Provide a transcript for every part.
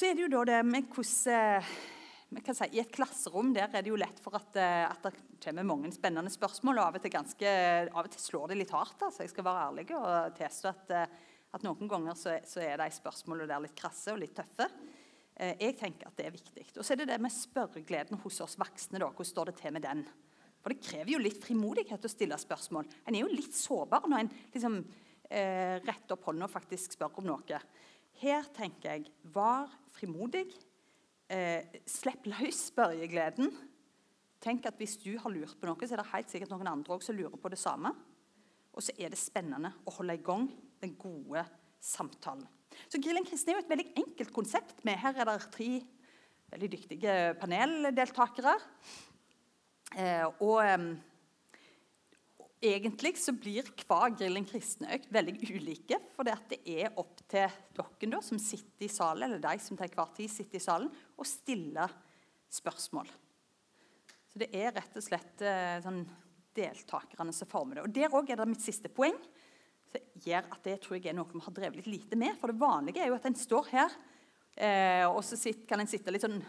Så er det jo da det med hvordan kan si, I et klasserom der er det jo lett for at, at det kommer mange spennende spørsmål. og Av og til, ganske, av og til slår det litt hardt. altså Jeg skal være ærlig og tilstå at, at, noen ganger så, så er de spørsmålene der litt krasse og litt tøffe. Jeg tenker at det er viktig. Og så er det det med spørregleden hos oss voksne. Hvordan står det til med den? For det krever jo litt frimodighet å stille spørsmål. En er jo litt sårbar når en liksom, eh, retter opp hånda og faktisk spør om noe. Her tenker jeg var frimodig. Eh, slipp løs børjegleden. Tenk at Hvis du har lurt på noe, så er det helt sikkert noen andre også som lurer på det samme. Og så er det spennende å holde i gang den gode samtalen. Så Grillen kristen er jo et veldig enkelt konsept. med Her er det tre veldig dyktige paneldeltakere. Eh, og eh, Egentlig så blir hver Grillen kristne-økt veldig ulike. For det er opp til dere da, som sitter i salen, eller de som til hver tid sitter i salen, å stille spørsmål. Så det er rett og slett eh, sånn, deltakerne som former det. Og Der òg er det mitt siste poeng. som gjør at Det tror jeg er noe vi har drevet litt lite med. For det vanlige er jo at en står her, eh, og så sitter, kan en sitte litt sånn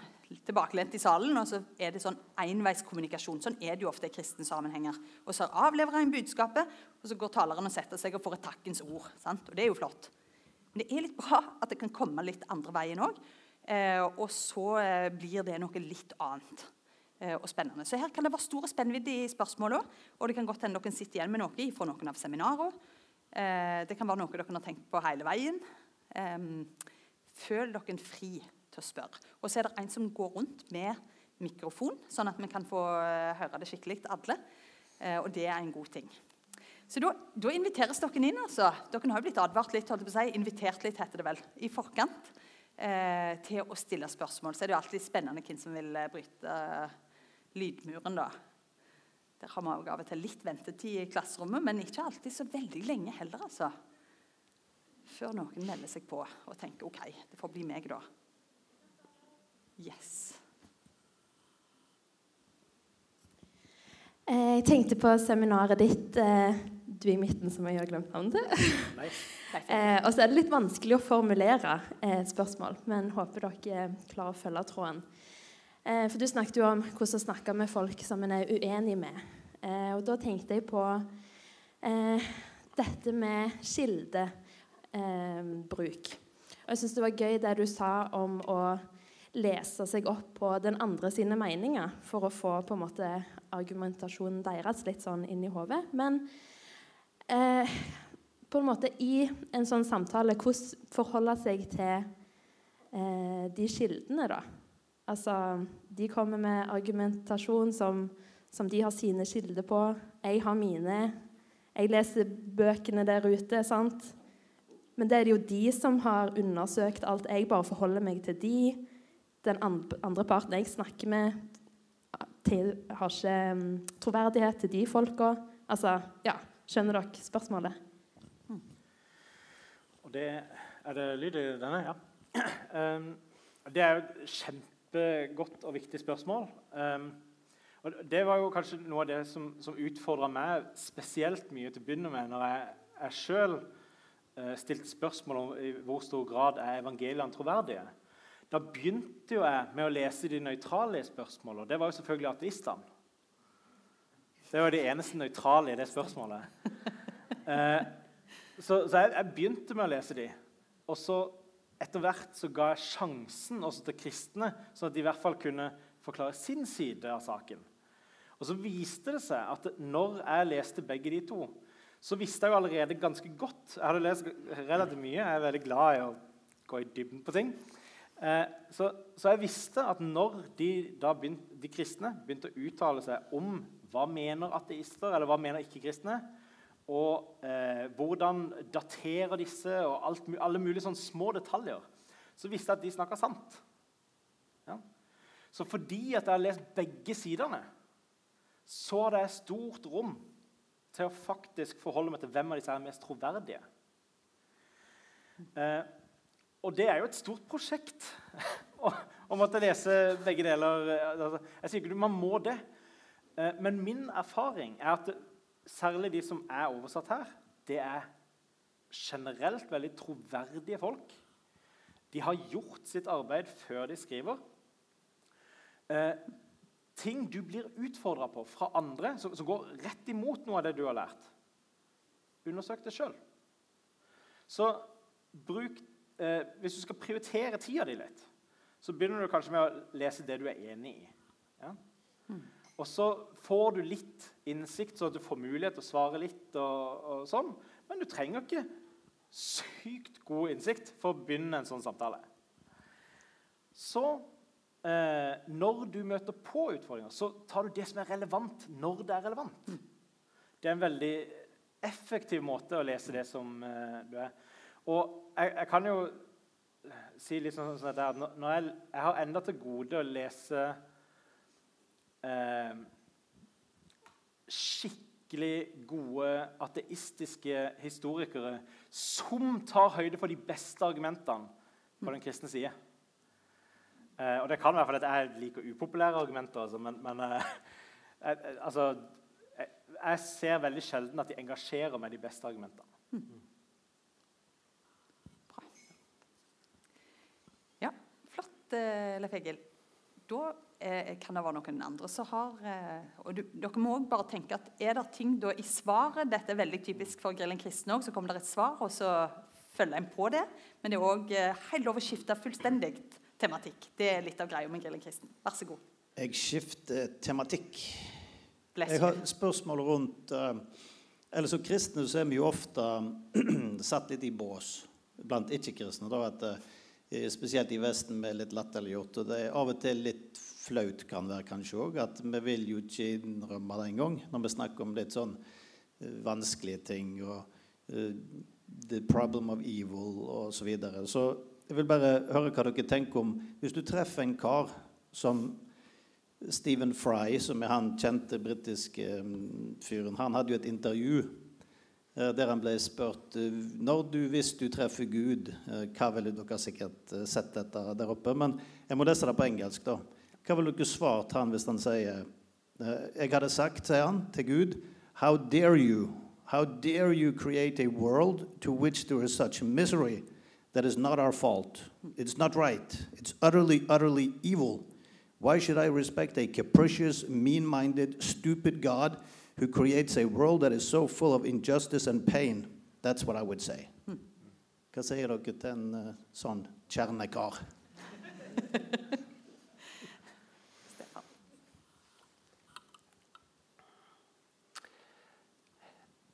tilbakelent i salen, og så er det sånn enveiskommunikasjon. Sånn er det jo ofte i kristne sammenhenger. Og så avleverer en budskapet, og så går taleren og setter seg og får et takkens ord. Sant? Og det er jo flott. Men det er litt bra at det kan komme litt andre veien òg. Eh, og så eh, blir det noe litt annet eh, og spennende. Så her kan det være stor spennvidde i spørsmåla, og det kan godt hende dere sitter igjen med noe fra noen av seminarene. Eh, det kan være noe dere har tenkt på hele veien. Eh, føl dere fri til å spørre. Og så er det en som går rundt med mikrofon, sånn at vi kan få eh, høre det skikkelig, alle. Eh, og det er en god ting. Så da, inviteres dere inn. altså. Dere har jo blitt advart litt, holdt på å si, invitert litt, heter det vel, i forkant eh, til å stille spørsmål. Så er det jo alltid spennende hvem som vil eh, bryte lydmuren, da. Der har vi av og til litt ventetid i klasserommet, men ikke alltid så veldig lenge heller, altså. Før noen melder seg på og tenker OK, det får bli meg, da. Yes. Eh, jeg tenkte på seminaret ditt eh, Du er i midten, som jeg har glemt navnet til. eh, og så er det litt vanskelig å formulere et spørsmål, men håper dere klarer å følge tråden. For Du snakket jo om hvordan å snakke med folk som en er uenig med. Og Da tenkte jeg på dette med kildebruk. og jeg syns det var gøy det du sa om å lese seg opp på den andre sine meninger for å få på en måte argumentasjonen deres litt sånn inn i hodet. Men eh, på en måte i en sånn samtale hvordan forholde seg til eh, de kildene, da? Altså, de kommer med argumentasjon som, som de har sine kilder på. Jeg har mine. Jeg leser bøkene der ute. sant? Men det er det jo de som har undersøkt alt. Jeg bare forholder meg til de den andre parten jeg snakker med, til, har ikke um, troverdighet til de folka. Altså, ja, Skjønner dere spørsmålet? Mm. Og det, er det lyd i denne? Ja. Um, det er jo et kjempegodt og viktig spørsmål. Um, og Det var jo kanskje noe av det som, som utfordra meg spesielt mye til å begynne med, når jeg, jeg sjøl uh, stilte spørsmål om i hvor stor grad er evangeliene troverdige. Da begynte jo jeg med å lese de nøytrale spørsmålene. Det var jo selvfølgelig ateistene. Det var de eneste nøytrale i det spørsmålet. Eh, så, så jeg, jeg, begynte med å lese de. Og så etter hvert så ga jeg sjansen også til kristne, sånn at de i hvert fall kunne forklare sin side av saken. Og så viste det seg at når jeg leste begge de to, så visste jeg jo allerede ganske godt Jeg hadde lest relativt mye. Jeg er veldig glad i å gå i dybden på ting. Eh, så, så, jeg visste at når de, begynte, de, kristne begynte å uttale seg om hva mener ateister eller hva mener ikke-kristne, og eh, hvordan daterer disse, og alt, alle mulige sånne små detaljer, så visste jeg at de snakka sant. Ja? Så fordi at jeg har lest begge sidene, så er det stort rom til å faktisk forholde meg til hvem av disse er mest troverdige. Eh, og det er jo et stort prosjekt å måtte lese begge deler. Altså, jeg sier ikke man må det, eh, men min erfaring er at særlig de som er oversatt her, det er generelt veldig troverdige folk. De har gjort sitt arbeid før de skriver. Eh, ting du blir utfordra på fra andre, som, som, går rett imot noe av det du har lært. Undersøk det sjøl. Så bruk eh, Hvis du skal prioritere tida di litt, så begynner du kanskje med å lese det du er enig i. Ja? Og så får du litt innsikt, så du får mulighet til å svare litt. og, og sånn. Men du trenger ikke sykt god innsikt for å begynne en sånn samtale. Så eh, når du møter på utfordringer, så tar du det som er relevant, når det er relevant. Det er en veldig effektiv måte å lese det som eh, du er. Og jeg, jeg, kan jo si litt sånn, sånn at jeg, jeg, har enda til gode å lese eh, skikkelig gode ateistiske historikere som tar høyde for de beste argumentene på den kristne side. Eh, og det kan være fordi jeg liker upopulære argumenter, altså, men, men eh, jeg, altså, jeg, jeg, ser veldig sjelden at de engasjerer meg de beste argumentene. Mm. Bra. Ja, flott, eh, Leif Egil. Da eh, kan det være noen andre som har eh, og du, Dere må også bare tenke at er det ting da i svaret Dette er veldig typisk for Grillen kristen òg. Så kommer det et svar, og så følger en på det. Men det er òg helt lov å skifte fullstendig tematikk. Det er litt av greia med Grillen kristen. Vær så god. Jeg skifter tematikk. Jeg har spørsmål rundt Eller som kristne så er vi jo ofte satt litt i bås blant ikke-kristne. da at Spesielt i Vesten med litt latterliggjort. Og det er av og til litt flaut kan være kanskje òg. At vi vil jo ikke innrømme det engang når vi snakker om litt sånn uh, vanskelige ting. og The problem of evil osv. Så, videre. så jeg vil bare høre hva dere tenker om Hvis du treffer en kar som Stephen Fry, som er han kjente britiske um, fyren Han hadde jo et intervju uh, der han ble spurt uh, når du, hvis du treffer Gud uh, Hva ville dere sikkert sett dette der oppe? Men jeg må lese det på engelsk. da. Hva ville dere svart han hvis han sier Jeg hadde sagt, sier han, til Gud How dare you? How dare you create a world to which there is such misery? That is not our fault. It's not right. It's utterly, utterly evil. Why should I respect a capricious, mean minded, stupid God who creates a world that is so full of injustice and pain? That's what I would say. Hva sier dere til en uh, sånn kjernekar?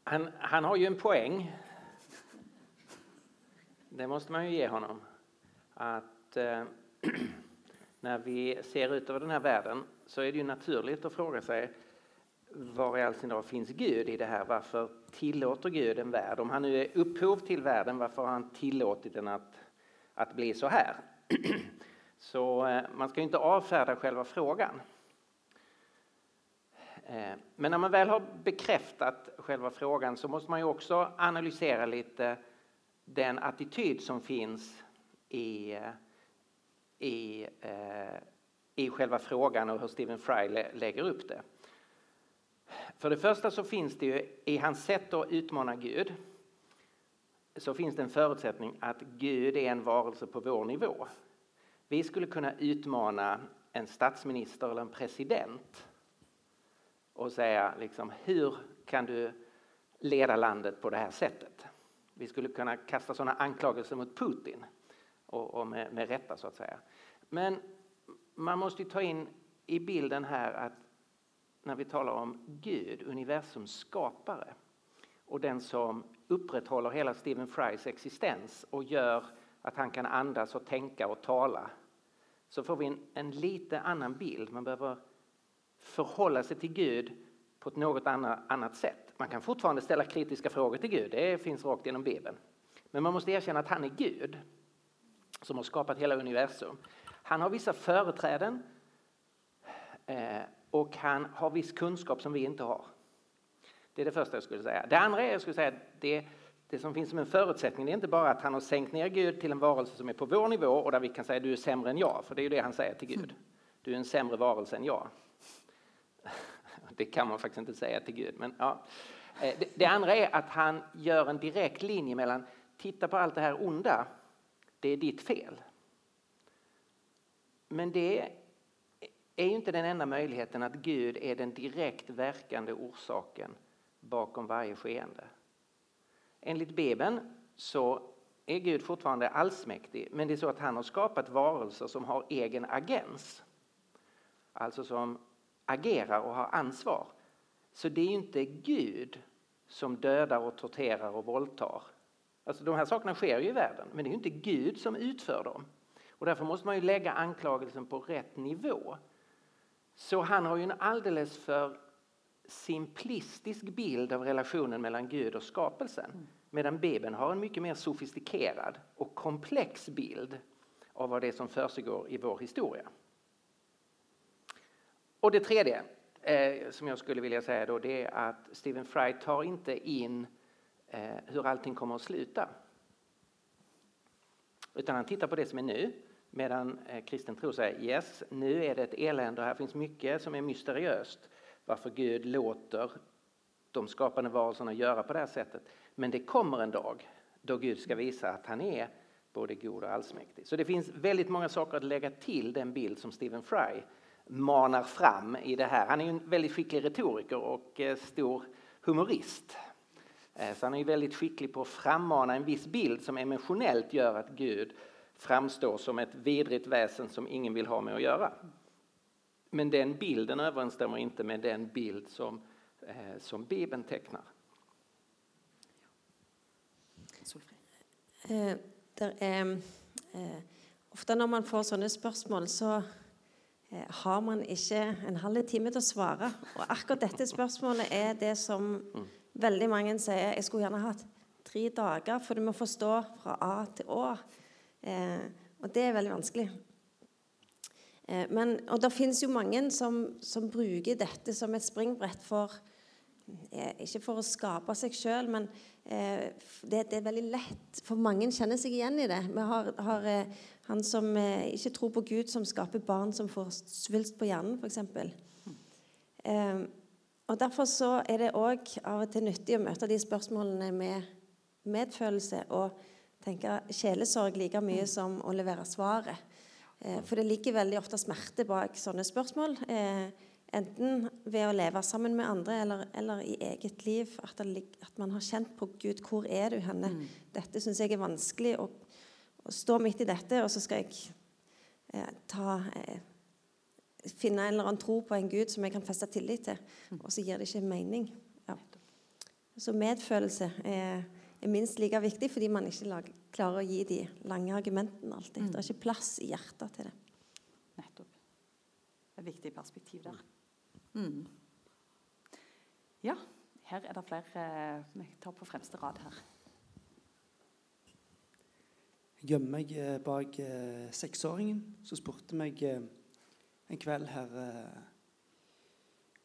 han, han har ju en poäng det måste man ju ge honom. Att eh, när vi ser ut över den här världen så är det ju naturligt att fråga sig var i all sin dag finns Gud i det här? Varför tillåter Gud en värld? Om han nu är upphov till världen, varför har han tillåtit den att, att bli så här? Så eh, man ska inte avfärda själva frågan. Eh, men när man väl har bekräftat själva frågan så måste man ju också analysera lite den attityd som finns i, i, eh, i själva frågan och hur Stephen Fry lägger upp det. För det första så finns det ju i hans sätt att utmana Gud så finns det en förutsättning att Gud är en varelse på vår nivå. Vi skulle kunna utmana en statsminister eller en president och säga liksom, hur kan du leda landet på det här sättet? Vi skulle kunna kasta sådana anklagelser mot Putin, och, och med, med rätta så att säga. Men man måste ta in i bilden här att när vi talar om Gud, universums skapare och den som upprätthåller hela Stephen Frys existens och gör att han kan andas och tänka och tala så får vi en, en lite annan bild. Man behöver förhålla sig till Gud på ett något annat sätt. Man kan fortfarande ställa kritiska frågor till Gud, det finns rakt genom Bibeln. Men man måste erkänna att han är Gud som har skapat hela universum. Han har vissa företräden eh, och han har viss kunskap som vi inte har. Det är det första jag skulle säga. Det andra är jag skulle säga det, det som finns som en förutsättning det är inte bara att han har sänkt ner Gud till en varelse som är på vår nivå och där vi kan säga du är sämre än jag, för det är ju det han säger till Gud. Du är en sämre varelse än jag. Det kan man faktiskt inte säga till Gud. Men, ja. Eh, det, det andra är att han gör en direkt linje mellan titta på allt det här onda, det är ditt fel. Men det är ju inte den enda möjligheten att Gud är den direkt verkande orsaken bakom varje skeende. Enligt Bibeln så är Gud fortfarande allsmäktig men det är så att han har skapat varelser som har egen agens. Alltså som agerar och har ansvar. Så det är inte Gud som dödar och torterar och våldtar. Alltså de här sakerna sker ju i världen men det är inte Gud som utför dem. Och därför måste man ju lägga anklagelsen på rätt nivå. Så han har ju en alldeles för simplistisk bild av relationen mellan Gud och skapelsen. Medan Bibeln har en mycket mer sofistikerad och komplex bild av vad det är som försiggår i vår historia. Och det tredje eh, som jag skulle vilja säga då det är att Stephen Fry tar inte in eh, hur allting kommer att sluta. Utan han tittar på det som är nu medan eh, kristen tro säger yes, nu är det ett elände och här finns mycket som är mysteriöst varför Gud låter de skapande varelserna göra på det här sättet. Men det kommer en dag då Gud ska visa att han är både god och allsmäktig. Så det finns väldigt många saker att lägga till den bild som Stephen Fry manar fram i det här. Han är en väldigt skicklig retoriker och eh, stor humorist. Eh, så han är väldigt skicklig på att frammana en viss bild som emotionellt gör att Gud framstår som ett vidrigt väsen som ingen vill ha med att göra. Men den bilden överensstämmer inte med den bild som, eh, som Bibeln tecknar. Eh, er, eh, ofte når man får sånne spørsmål, så eh, har man ikke en halv time til å svare. Og akkurat dette spørsmålet er det som mm. veldig mange sier jeg skulle gjerne hatt tre dager, for du må forstå fra A til Å. Eh, og det er veldig vanskelig. Eh, men, og det finnes jo mange som, som, bruker dette som et springbrett for eh, Ikke for å skape seg sjøl, men eh, det, det, er veldig lett. For mange kjenner seg igjen i det. Vi har, har eh, han som eh, ikke tror på Gud, som skaper barn som får svulst på hjernen, f.eks. Eh, og Derfor så er det òg av og til nyttig å møte de spørsmålene med medfølelse. og tenke sjelesorg like mye mm. som å levere svaret. Eh, for det ligger veldig ofte smerte bak sånne spørsmål. Eh, enten ved å leve sammen med andre eller, eller i eget liv. At, det, at, man har kjent på Gud. Hvor er du henne? Mm. Dette syns jeg er vanskelig. Å, å, stå midt i dette, og så skal jeg eh, ta eh, Finne en eller annen tro på en Gud som jeg kan feste tillit til. Mm. Og så gir det ikke mening. Ja. Så medfølelse er er minst like viktig, fordi man ikke lager, klarer å gi de lange argumentene alltid. Mm. Det er ikke plass i hjertet til det. Nettopp. Det er et viktig perspektiv der. Mm. Ja, her er det flere Vi tar på fremste rad her. Jeg gjemmer meg eh, bak eh, seksåringen som spurte meg eh, en kveld her eh,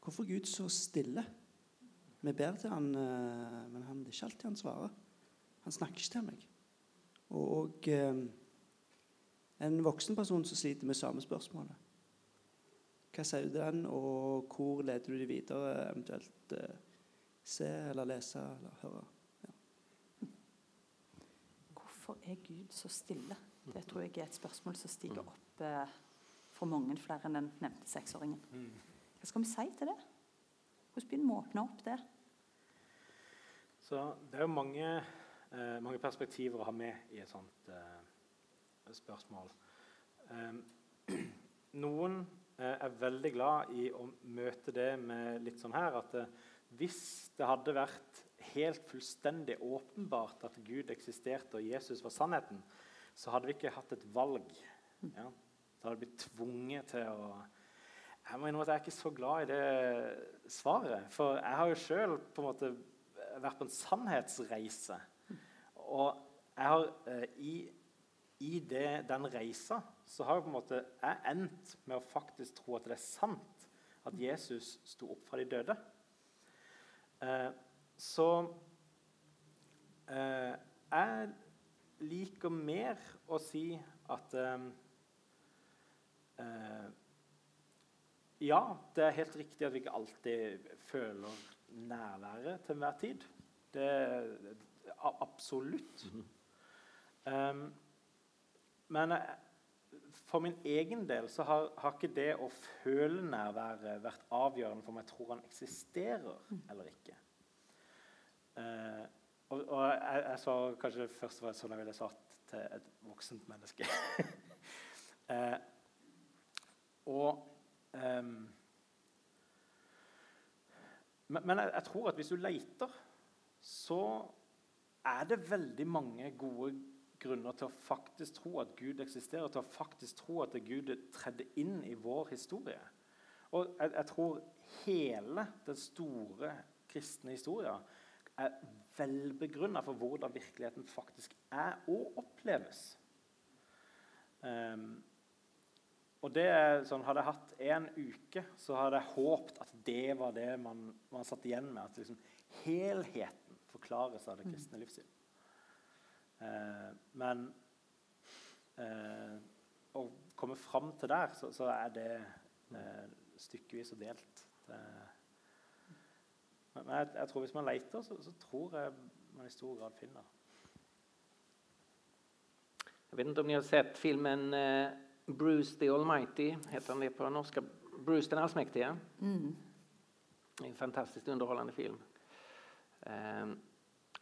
Hvorfor Gud så stille? Vi ber til han, eh, men han, det er ikke alltid han svarer. Han snakker ikke til meg. Og, og eh, en voksen person som sliter med samme spørsmålet. Hva sier du til den, og hvor leder du de videre? Eventuelt eh, se eller lese eller høre. Ja. Hvorfor er Gud så stille? Det tror jeg er et spørsmål som stiger opp for mange flere enn den nevnte seksåringen. Mm. Hva skal vi si til det? Hvordan begynner vi å åpne opp det? Så Det er jo mange eh, mange perspektiver å ha med i et sånt eh, spørsmål. Eh, noen eh, er veldig glad i å møte det med litt sånn her at eh, hvis det hadde vært helt fullstendig åpenbart at Gud eksisterte og Jesus var sannheten, så hadde vi ikke hatt et valg. Ja? Så hadde vi blitt tvunget til å jeg må innrømme at jeg er ikke så glad i det svaret. For jeg har jo sjøl vært på en sannhetsreise. Og jeg har, eh, i, i det, den reisa så har jeg på en måte jeg endt med å faktisk tro at det er sant at Jesus sto opp fra de døde. Eh, så eh, jeg liker mer å si at eh, eh, Ja, det er helt riktig at vi ikke alltid føler nærværet til enhver tid. Det, Absolutt. Mm -hmm. um, men for min egen del så har, har, ikke det å føle nærværet vært avgjørende for om jeg tror han eksisterer eller ikke. Uh, og, og jeg, jeg, sa kanskje først var det sånn jeg ville sagt til et voksent menneske. uh, og um, Men, jeg, jeg, tror at hvis du leter, så er det veldig mange gode grunner til å faktisk tro at Gud eksisterer, til å faktisk tro at Gud tredde inn i vår historie. Og jeg, jeg tror hele den store kristne historien er velbegrunna for hvordan virkeligheten faktisk er og oppleves. Um, og det er sånn, Hadde jeg hatt én uke, så hadde jeg håpet at det var det man, man satt igjen med. At liksom, helheten forklares av det kristne livssyn. Eh, men eh, å komme fram til der, så, så er det eh, stykkevis og delt. Det, men jeg, jeg, tror hvis man leter, så, så, tror jeg man i stor grad finner. Jeg vet ikke om dere har sett filmen eh, 'Bruce the Almighty'. heter han det på norska? Bruce den allsmäktige. Mm. En fantastiskt underhållande film. Um,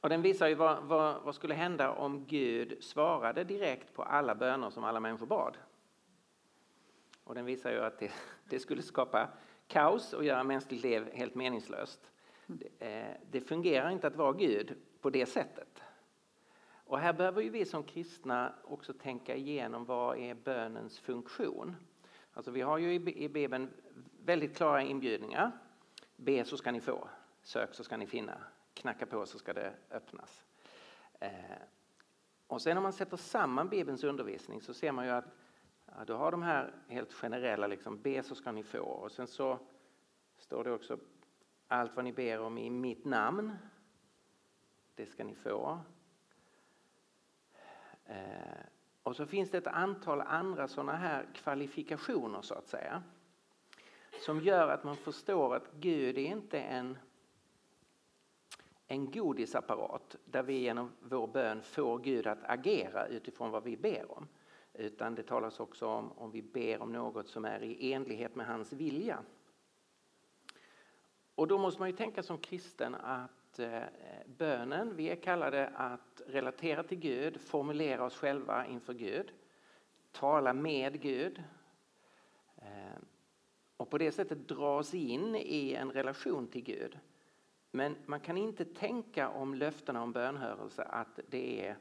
och den visar ju vad, vad, vad, skulle hända om Gud svarade direkt på alla böner som alla människor bad. Och den visar ju att det, det skulle skapa kaos och göra mänskligt liv helt meningslöst. Det, eh, det fungerar inte att vara Gud på det sättet. Och här behöver vi som kristna också tänka igenom vad är bönens funktion. Alltså vi har ju i Bibeln väldigt klara inbjudningar. Be så ska ni få, sök så ska ni finna, knacka på så ska det öppnas. Eh, och sen om man sätter samman Bibelns undervisning så ser man ju att ja, du har de här helt generella, liksom, be så ska ni få. Och sen så står det också allt vad ni ber om i mitt namn, det ska ni få. Eh, och så finns det ett antal andra sådana här kvalifikationer så att säga. Som gör att man förstår att Gud är inte en en godisapparat där vi genom vår bön får Gud att agera utifrån vad vi ber om. Utan det talas också om om vi ber om något som är i enlighet med hans vilja. Och då måste man ju tänka som kristen att bönen, vi är kallade att relatera till Gud, formulera oss själva inför Gud, tala med Gud og och på det sättet dras in i en relation till Gud. Men man kan inte tänka om löftena om bönhörelse att det är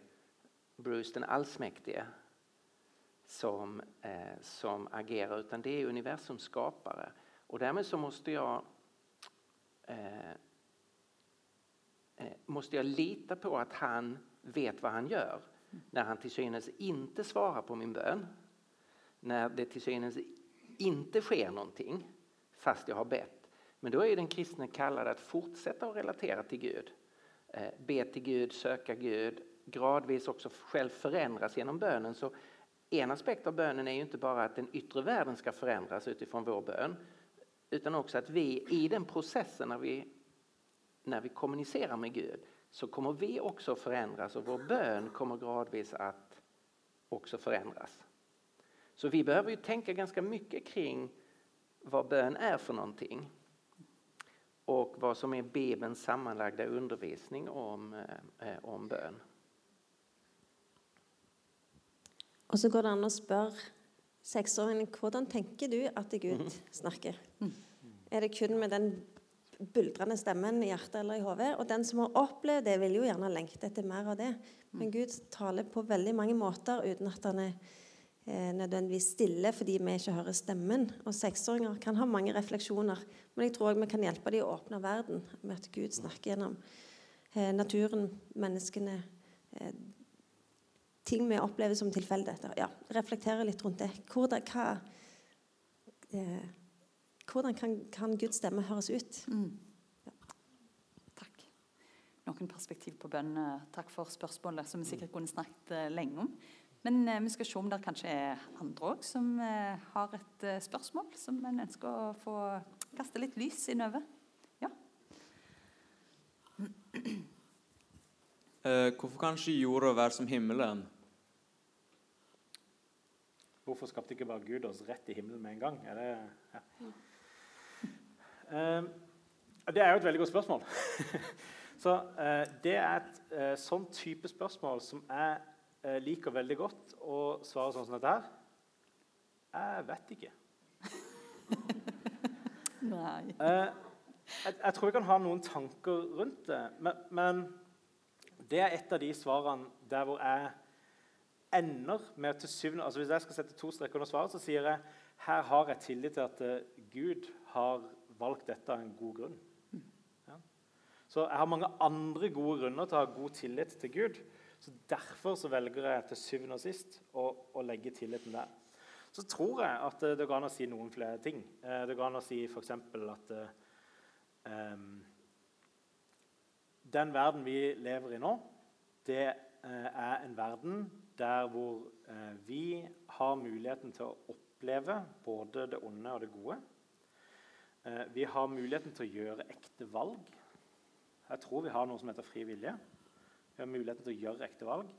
Bruce den allsmäktige som, eh, som agerar utan det är universums skapare. Och därmed så måste eh, eh, måste jag lita på att han vet vad han gör när han till synes inte svarar på min bön. När det till synes inte sker någonting fast jag har bett. Men då är den kristne kallad att fortsätta att relatera till Gud. Eh, be till Gud, söka Gud, gradvis också själv förändras genom bönen. Så en aspekt av bönen är ju inte bara att den yttre världen ska förändras utifrån vår bön utan också att vi i den processen när vi, när vi kommunicerar med Gud så kommer vi också förändras och vår bön kommer gradvis att också förändras. Så vi behöver ju tänka ganska mycket kring vad bön är för någonting och vad som är Bibelns sammanlagda undervisning om, eh, om bön. Och så går det an å spørre seksåringen hvordan tenker du at Gud snakker? Mm. Er det kun med den buldrende stemmen i hjertet eller i hodet? Og den som har opplevd det, vil jo gjerne lengte etter mer av det. Men mm. Gud taler på veldig mange måter uten at han er eh, nødvendigvis stille fordi vi ikke hører stemmen. Og seksåringer kan ha mange refleksjoner, men jeg tror også vi kan hjelpe dem å åpne verden med at Gud snakker gjennom eh, naturen, menneskene, eh, ting vi opplever som tilfeldigheter. Ja, reflektere litt rundt det. Hvordan, hva, eh, hvordan kan, kan, Guds stemme høres ut? Mm. Ja. Takk. Noen perspektiv på bønn. Eh, takk for spørsmålet, som vi sikkert kunne snakket eh, lenge om. Men eh, vi skal se om det kanskje er andre òg som eh, har et eh, spørsmål som en ønsker å få kaste litt lys innover. Ja. hvorfor kan ikke jorda være som himmelen? Hvorfor skapte ikke bare Gud oss rett i himmelen med en gang? Er det, ja. Uh, det er jo et veldig godt spørsmål. Så uh, Det er et uh, sånn type spørsmål som jeg liker veldig godt å svare sånn som dette her. Jeg vet ikke. Nei. Jeg, jeg, tror vi kan ha noen tanker rundt det. Men, men, det er et av de svarene der hvor jeg ender med til syvende altså Hvis jeg skal sette to streker under svaret, så sier jeg her har jeg tillit til at Gud har valgt dette av en god grunn. Ja. Så jeg har mange andre gode grunner til å ha god tillit til Gud. Så Derfor så velger jeg til syvende og sist å, å legge tilliten der. Så tror jeg at uh, det går an å si noen flere ting. Uh, det går an å si f.eks. at Um, den verden vi lever i nå, det er en verden der hvor vi har muligheten til å oppleve både det onde og det gode. Uh, vi har muligheten til å gjøre ekte valg. Jeg tror vi har noe som heter fri vilje. Vi har muligheten til å gjøre ekte valg.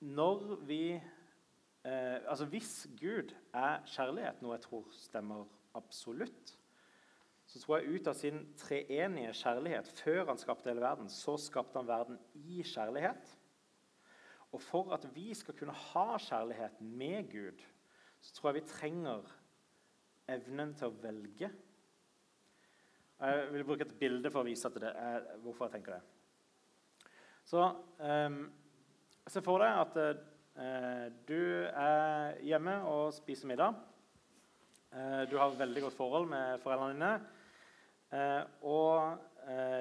når vi Altså hvis Gud er kjærlighet, noe jeg tror stemmer absolutt, så tror jeg ut av sin treenige kjærlighet før han skapte hele verden, så skapte han verden i kjærlighet. Og for at vi skal kunne ha kjærlighet med Gud, så tror jeg vi trenger evnen til å velge. Jeg vil bruke et bilde for å vise at det, er hvorfor jeg tenker det. Så um, Se for deg at uh, du er hjemme og spiser middag. Uh, du har veldig godt forhold med foreldrene dine. Eh, og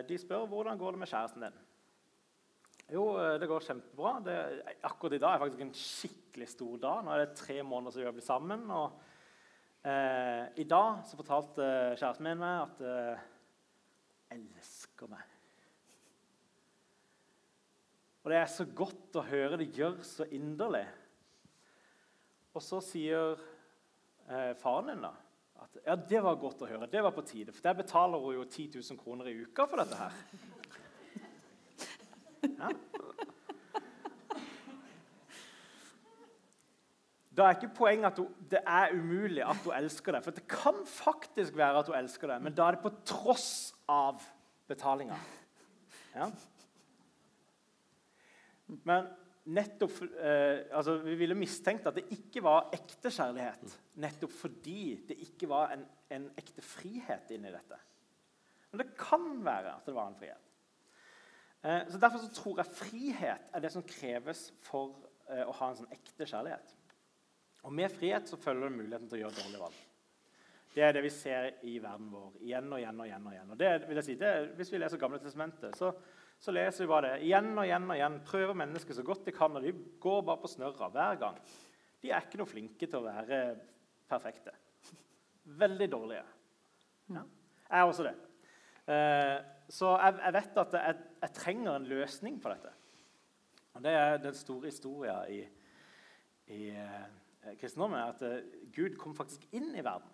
de spør hvordan går det med kjæresten din. Jo, det går kjempebra. Det, akkurat i dag er faktisk en skikkelig stor dag. Nå er det tre måneder siden vi har blitt sammen. og eh, I dag så fortalte kjæresten min meg at eh, elsker meg. Og det er så godt å høre det gjør så inderlig. Og så sier eh, faren din da at ja, det var godt å høre. Det var på tide. For der betaler hun jo 10 000 kroner i uka for dette her. Ja. Da er ikke poenget at hun, det er umulig at hun elsker deg. For det kan faktisk være at hun elsker deg, men da er det på tross av betalinga. Ja. Men nettopp eh, altså Vi ville mistenkt at det ikke var ekte kjærlighet. Nettopp fordi det ikke var en, en ekte frihet inni dette. Men det kan være at det var en frihet. Eh, så Derfor så tror jeg frihet er det som kreves for eh, å ha en sånn ekte kjærlighet. Og Med frihet så følger det muligheten til å gjøre dårlige valg. Det er det vi ser i verden vår igjen og igjen. og igjen og igjen. Og det vil jeg si, det, Hvis vi leser Gamle testamentet, så så leser vi bare det igjen og igjen og igjen. Prøver mennesker så godt de kan, og de går bare på snørra hver gang. De er ikke noe flinke til å være perfekte. Veldig dårlige. Ja. Jeg er også det. Eh, så jeg, jeg, vet at jeg, jeg, trenger en løsning på dette. Og Det er den store historien i, i eh, kristendommen. At eh, Gud kom faktisk inn i verden.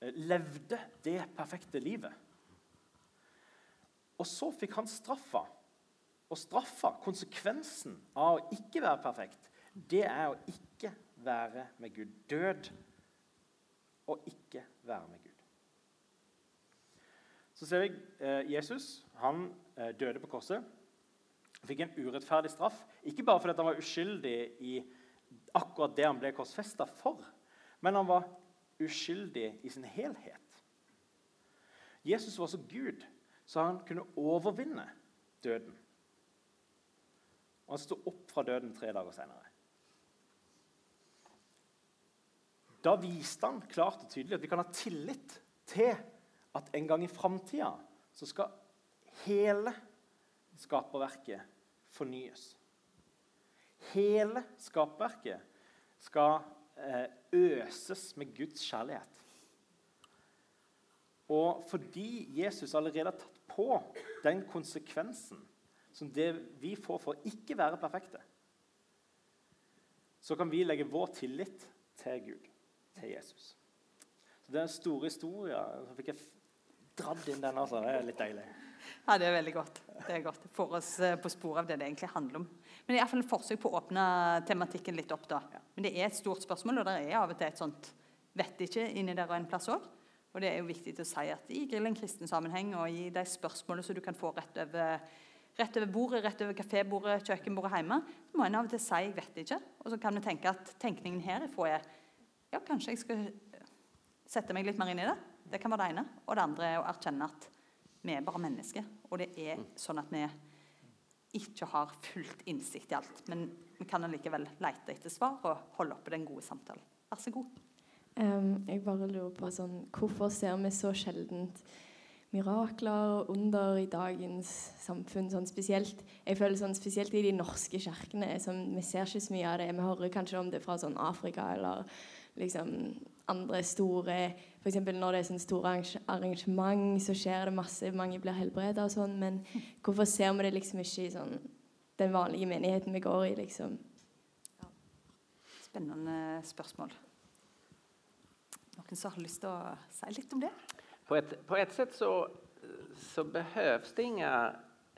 Eh, levde det perfekte livet. Og så fikk han straffa. Og straffa, konsekvensen av å ikke være perfekt, det er å ikke være med Gud. Død og ikke være med Gud. Så ser vi Jesus. Han døde på korset. Fikk en urettferdig straff. Ikke bare fordi han var uskyldig i akkurat det han ble korsfesta for, men han var uskyldig i sin helhet. Jesus var så Gud så han kunne overvinne døden. Og han sto opp fra døden tre dager senere. Da viste han klart og tydelig at vi kan ha tillit til at en gang i framtida så skal hele skaperverket fornyes. Hele skapverket skal eh, øses med Guds kjærlighet. Og fordi Jesus allerede har tatt på den konsekvensen som det vi får for å ikke være perfekte, så kan vi legge vår tillit til Gud, til Jesus. Så Det er en stor historie. Så fikk jeg dratt inn den. altså. Det er litt deilig. Ja, det er veldig godt. Det er godt. Får oss eh, på sporet av det det egentlig handler om. Men det er iallfall et forsøk på å åpne tematikken litt opp. da. Men det er et stort spørsmål, og det er av og til et sånt vet ikke inni der og en plass òg. Og det er jo viktig å si at i Grill en kristen sammenheng og i de spørsmålene som du kan få rett over, rett over bordet, rett over kafébordet, kjøkkenbordet hjemme, så må en av og til si 'jeg vet ikke'. Og så kan vi tenke at tenkningen herifra er ja, kanskje jeg skal sette meg litt mer inn i det. Det kan være det ene. Og det andre er å erkjenne at vi er bare mennesker. Og det er sånn at vi ikke har fullt innsikt i alt. Men vi kan allikevel lete etter svar og holde oppe den gode samtalen. Vær så god. Um, jeg bare lurer på sånn, Hvorfor ser vi så sjeldent mirakler og under i dagens samfunn? sånn spesielt, Jeg føler sånn spesielt i de norske kirkene. Vi ser ikke så mye av det. Vi hører kanskje om det fra sånn Afrika eller liksom andre store F.eks. når det er sånne store arrangement, så skjer det masse, mange blir helbreda og sånn. Men hvorfor ser vi det liksom ikke i sånn, den vanlige menigheten vi går i, liksom? Ja. Spennende spørsmål. Noen som har lyst til å si litt om det? På et, på et sett så, så behøves det inga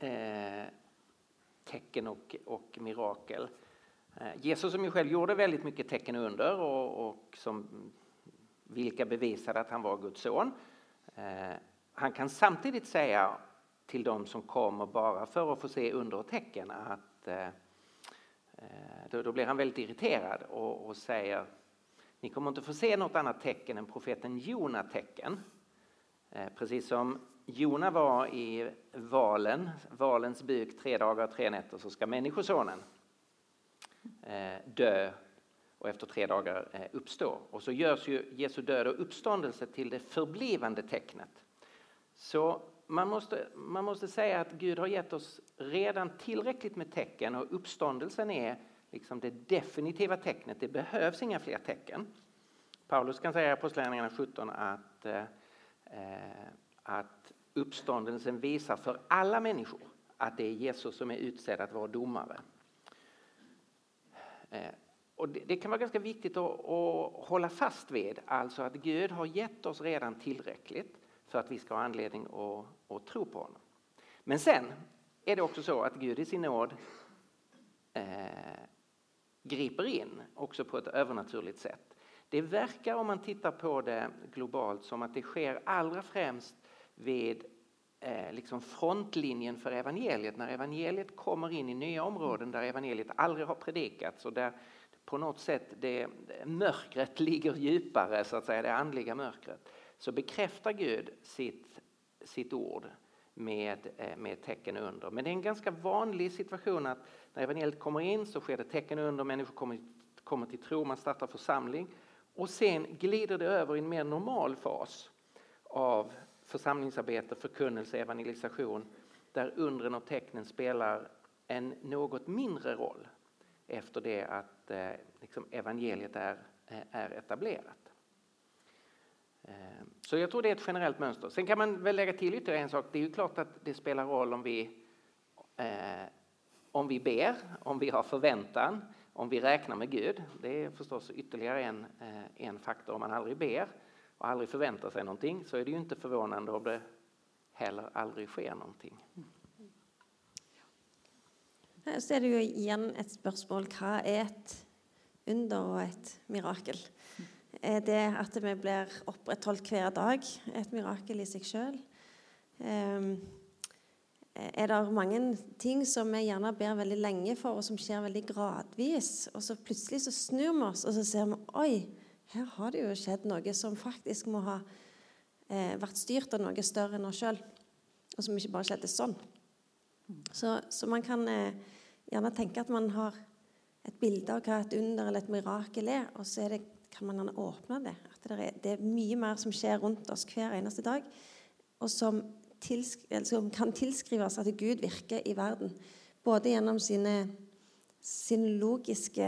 eh, tecken och, och mirakel. Eh, Jesus som ju själv gjorde väldigt mycket tecken och under och, och som vilka bevisade att han var Guds son. Eh, han kan samtidigt säga till de som kommer bara för att få se under och tecken att eh, eh, då, blir han väldigt irriterad och, och, säger ni kommer inte få se något annat tecken än profeten Jona tecken. Precis som Jona var i valen, valens buk tre dagar och tre nätter så ska Människosonen dö och efter tre dagar eh, uppstå. Och så görs ju Jesu död och uppståndelse till det förblivande tecknet. Så man måste, man måste säga att Gud har gett oss redan tillräckligt med tecken och uppståndelsen är liksom det definitiva tecknet. Det behövs inga fler tecken. Paulus kan säga i Apostlagärningarna 17 att, eh, att uppståndelsen visar för alla människor att det är Jesus som är utsedd att vara domare. Eh, och det, det, kan vara ganska viktigt att, att, hålla fast vid, alltså att Gud har gett oss redan tillräckligt för att vi ska ha anledning att, att tro på honom. Men sen är det också så att Gud i sin nåd eh, griper in också på ett övernaturligt sätt. Det verkar om man tittar på det globalt som att det sker allra främst vid eh, liksom frontlinjen för evangeliet. När evangeliet kommer in i nya områden där evangeliet aldrig har predikats och där på något sätt det, mörkret ligger djupare, så att säga, det andliga mörkret, så bekräftar Gud sitt, sitt ord med, eh, med tecken under. Men det är en ganska vanlig situation att när evangeliet kommer in så sker det tecken under, människor kommer, kommer till tro, man startar församling och sen glider det över i en mer normal fas av församlingsarbete, förkunnelse, evangelisation där undren och tecknen spelar en något mindre roll efter det att eh, liksom evangeliet är, eh, är etablerat. Eh, så jag tror det är ett generellt mönster. Sen kan man väl lägga till ytterligare en sak. Det är ju klart att det spelar roll om vi, eh, om vi ber, om vi har förväntan, om vi räknar med Gud. Det är förstås ytterligare en, eh, en faktor. Om man aldrig ber och aldrig förväntar sig någonting så är det ju inte förvånande om det heller aldrig sker någonting. Så er det jo igjen et spørsmål hva er et under og et mirakel? Er det at vi blir opprettholdt hver dag et mirakel i seg sjøl? Ehm, er det mange ting som vi gjerne ber veldig lenge for, og som skjer veldig gradvis? Og så plutselig så snur vi oss, og så ser vi oi, her har det jo skjedd noe som faktisk må ha eh, vært styrt av noe større enn oss sjøl, og som ikke bare skjedde sånn. Så, så man kan eh, gjerne tenke at man har et bilde av hva et under eller et mirakel er, og så er det, kan man åpne det. At det er, det er, mye mer som skjer rundt oss hver eneste dag, og som, tilsk som kan tilskrives at Gud virker i verden. Både gjennom sine, sin logiske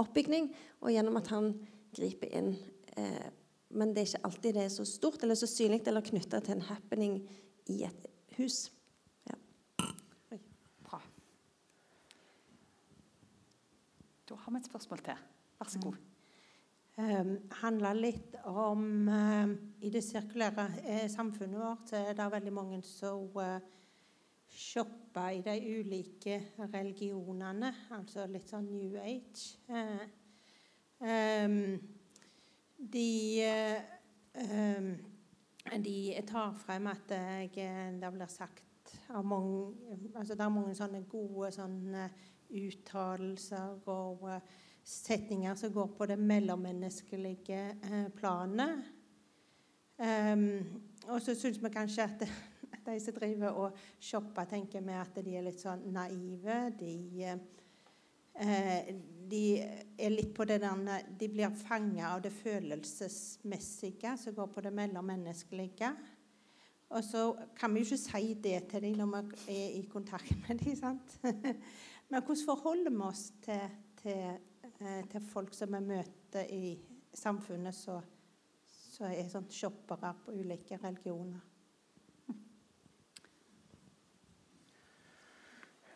oppbygning og gjennom at han griper inn. Eh, men det er ikke alltid det er så stort eller så synlig eller knytta til en happening i et hus. Da har vi et spørsmål til. Vær så god. um, handler litt om um, I det sirkulære eh, samfunnet vårt er det veldig mange som uh, shopper i de ulike religionene, altså litt sånn New Age. Uh, um, de uh, de tar frem at jeg, det blir sagt av mange altså Det er mange sånne gode sånne uttalelser og setninger som går på det mellommenneskelige eh, planet. Um, og så syns vi kanskje at de som driver og shopper, tenker vi at de er litt sånn naive. De, eh, de er litt på det der De blir fanga av det følelsesmessige som går på det mellommenneskelige. Og så kan vi jo ikke si det til dem når vi er i kontakt med dem. Men hvordan forholder vi oss til, til Eh, til folk som vi møter i samfunnet som er sånn shoppere på ulike religioner.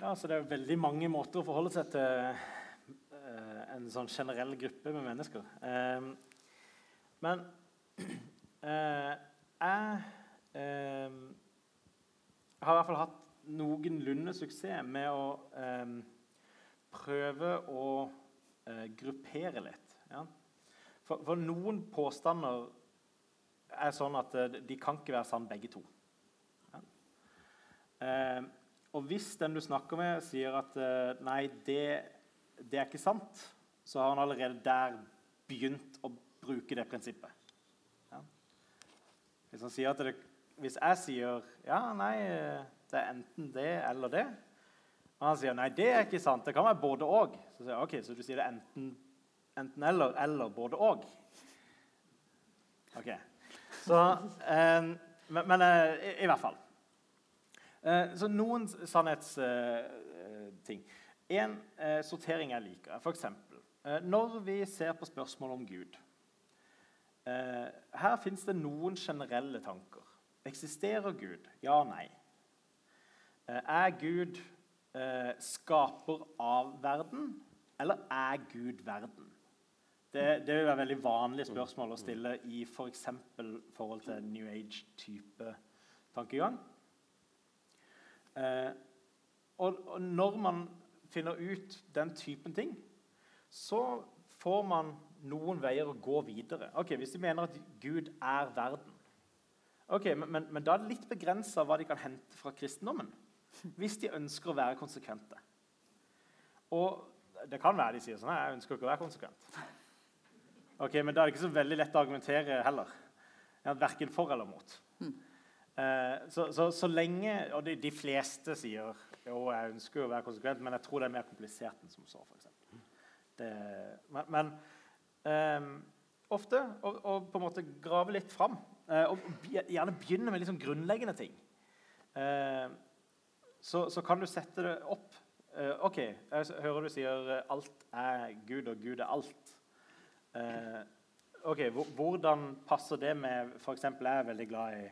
Ja, så Det er veldig mange måter å forholde seg til uh, en sånn generell gruppe med mennesker. Uh, men uh, jeg har i hvert fall hatt noenlunde suksess med å prøve å eh, gruppere litt. Ja? For, for, noen påstander er sånn at eh, de kan ikke være sann begge to. Ja? Eh, og hvis den du snakker med, sier at eh, nei, det, det, er ikke sant, så har han allerede der begynt å bruke det prinsippet. Ja? Hvis, det, hvis jeg sier ja, nei, det er enten det eller det, og han sier nei, det er ikke sant. Det kan være både og. Så sier jeg, ok, så du sier det enten, enten eller eller både og. Ok. Så, eh, men, men eh, i, i, hvert fall. Eh, så noen sannhetsting. en eh, sortering jeg liker, f.eks. Eh, når vi ser på spørsmål om Gud. Eh, her fins det noen generelle tanker. Eksisterer Gud? Ja og nei. Er Gud eh, skaper av verden, eller er Gud verden? Det, det vil være veldig vanlige spørsmål å stille i f.eks. For forhold til New Age-type tankegang. Eh, og, og, når man finner ut den typen ting, så får man noen veier å gå videre. Ok, Hvis de mener at Gud er verden, ok, men, men, men da er det litt begrensa hva de kan hente fra kristendommen hvis de ønsker å være konsekvente. Og det kan være de sier sånn Jeg ønsker ikke å være konsekvent. Ok, Men da er det ikke så veldig lett å argumentere heller. Verken for eller mot. Mm. Så, så, så, lenge Og de, de, fleste sier jo, jeg ønsker å være konsekvent, men jeg tror det er mer komplisert enn som så. For det, men, men eh, ofte å, på en måte grave litt fram. Eh, og gjerne begynne med litt sånn grunnleggende ting. Eh, så, så, kan du sette det opp. Uh, OK, jeg hører du sier uh, 'alt er Gud, og Gud er alt'. Uh, ok, Hvordan passer det med f.eks. Jeg er veldig glad i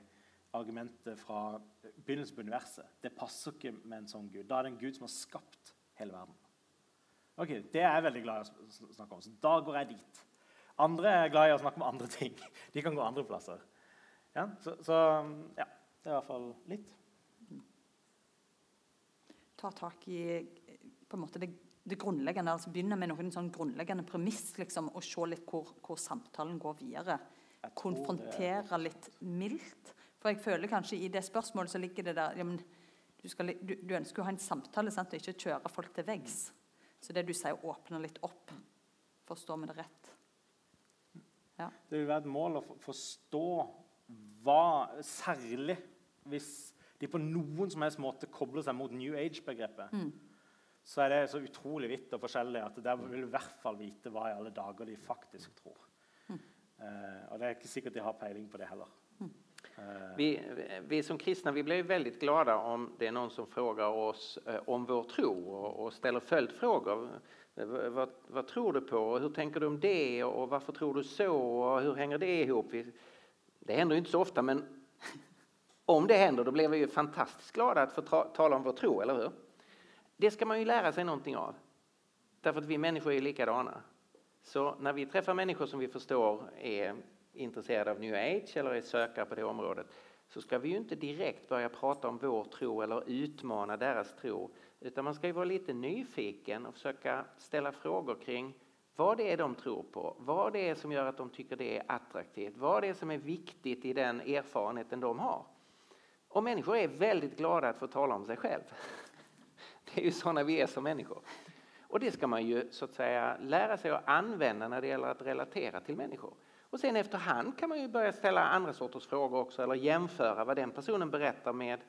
argumentet fra begynnelsen på universet. Det passer ikke med en sånn Gud. Da er det en Gud som har skapt hele verden. Ok, Det er jeg veldig glad i å snakke om. Så da går jeg dit. Andre er glad i å snakke om andre ting. De kan gå andre plasser. Ja, så, så ja, det er i hvert fall litt ta tak i på en måte det, det grunnleggende. altså Begynne med noen sånn grunnleggende premiss liksom, og se litt hvor, hvor samtalen går videre. Konfrontere litt mildt. For jeg føler kanskje i det spørsmålet så ligger det der ja, men, du, skal, du, du, ønsker å ha en samtale sant, og ikke kjøre folk til veggs. Så det du sier, åpner litt opp. Forstår vi det rett? Ja. Det vil være et mål å forstå hva Særlig hvis de på noen som helst måte kobler seg mot New Age-begrepet, mm. så er det så utrolig vidt og forskjellig at der vil du i hvert fall vite hva i alle dager de faktisk tror. Mm. Uh, og det er ikke sikkert de har peiling på det heller. Mm. Uh, vi, vi, som kristne vi blir veldig glade om det er noen som spør oss uh, om vår tro og, og stiller følgespørsmål. Hva, hva, tror du på? Hvordan tenker du om det? Og hvorfor tror du så? Og hvordan henger det sammen? Det hender jo ikke så ofte, men om det händer då blir vi ju fantastiskt glada att få tala om vår tro, eller hur? Det ska man ju lära sig någonting av. Därför att vi människor är likadana. Så när vi träffar människor som vi förstår är intresserade av new age eller är sökare på det området så ska vi ju inte direkt börja prata om vår tro eller utmana deras tro utan man ska ju vara lite nyfiken och försöka ställa frågor kring vad det är de tror på, vad det är som gör att de tycker det är attraktivt, vad det är som är viktigt i den erfarenheten de har. Och människor är väldigt glada att få tala om sig själv. Det är ju sådana vi är som människor. Och det ska man ju så att säga lära sig att använda när det gäller att relatera till människor. Och sen efterhand kan man ju börja ställa andra sorters frågor också eller jämföra vad den personen berättar med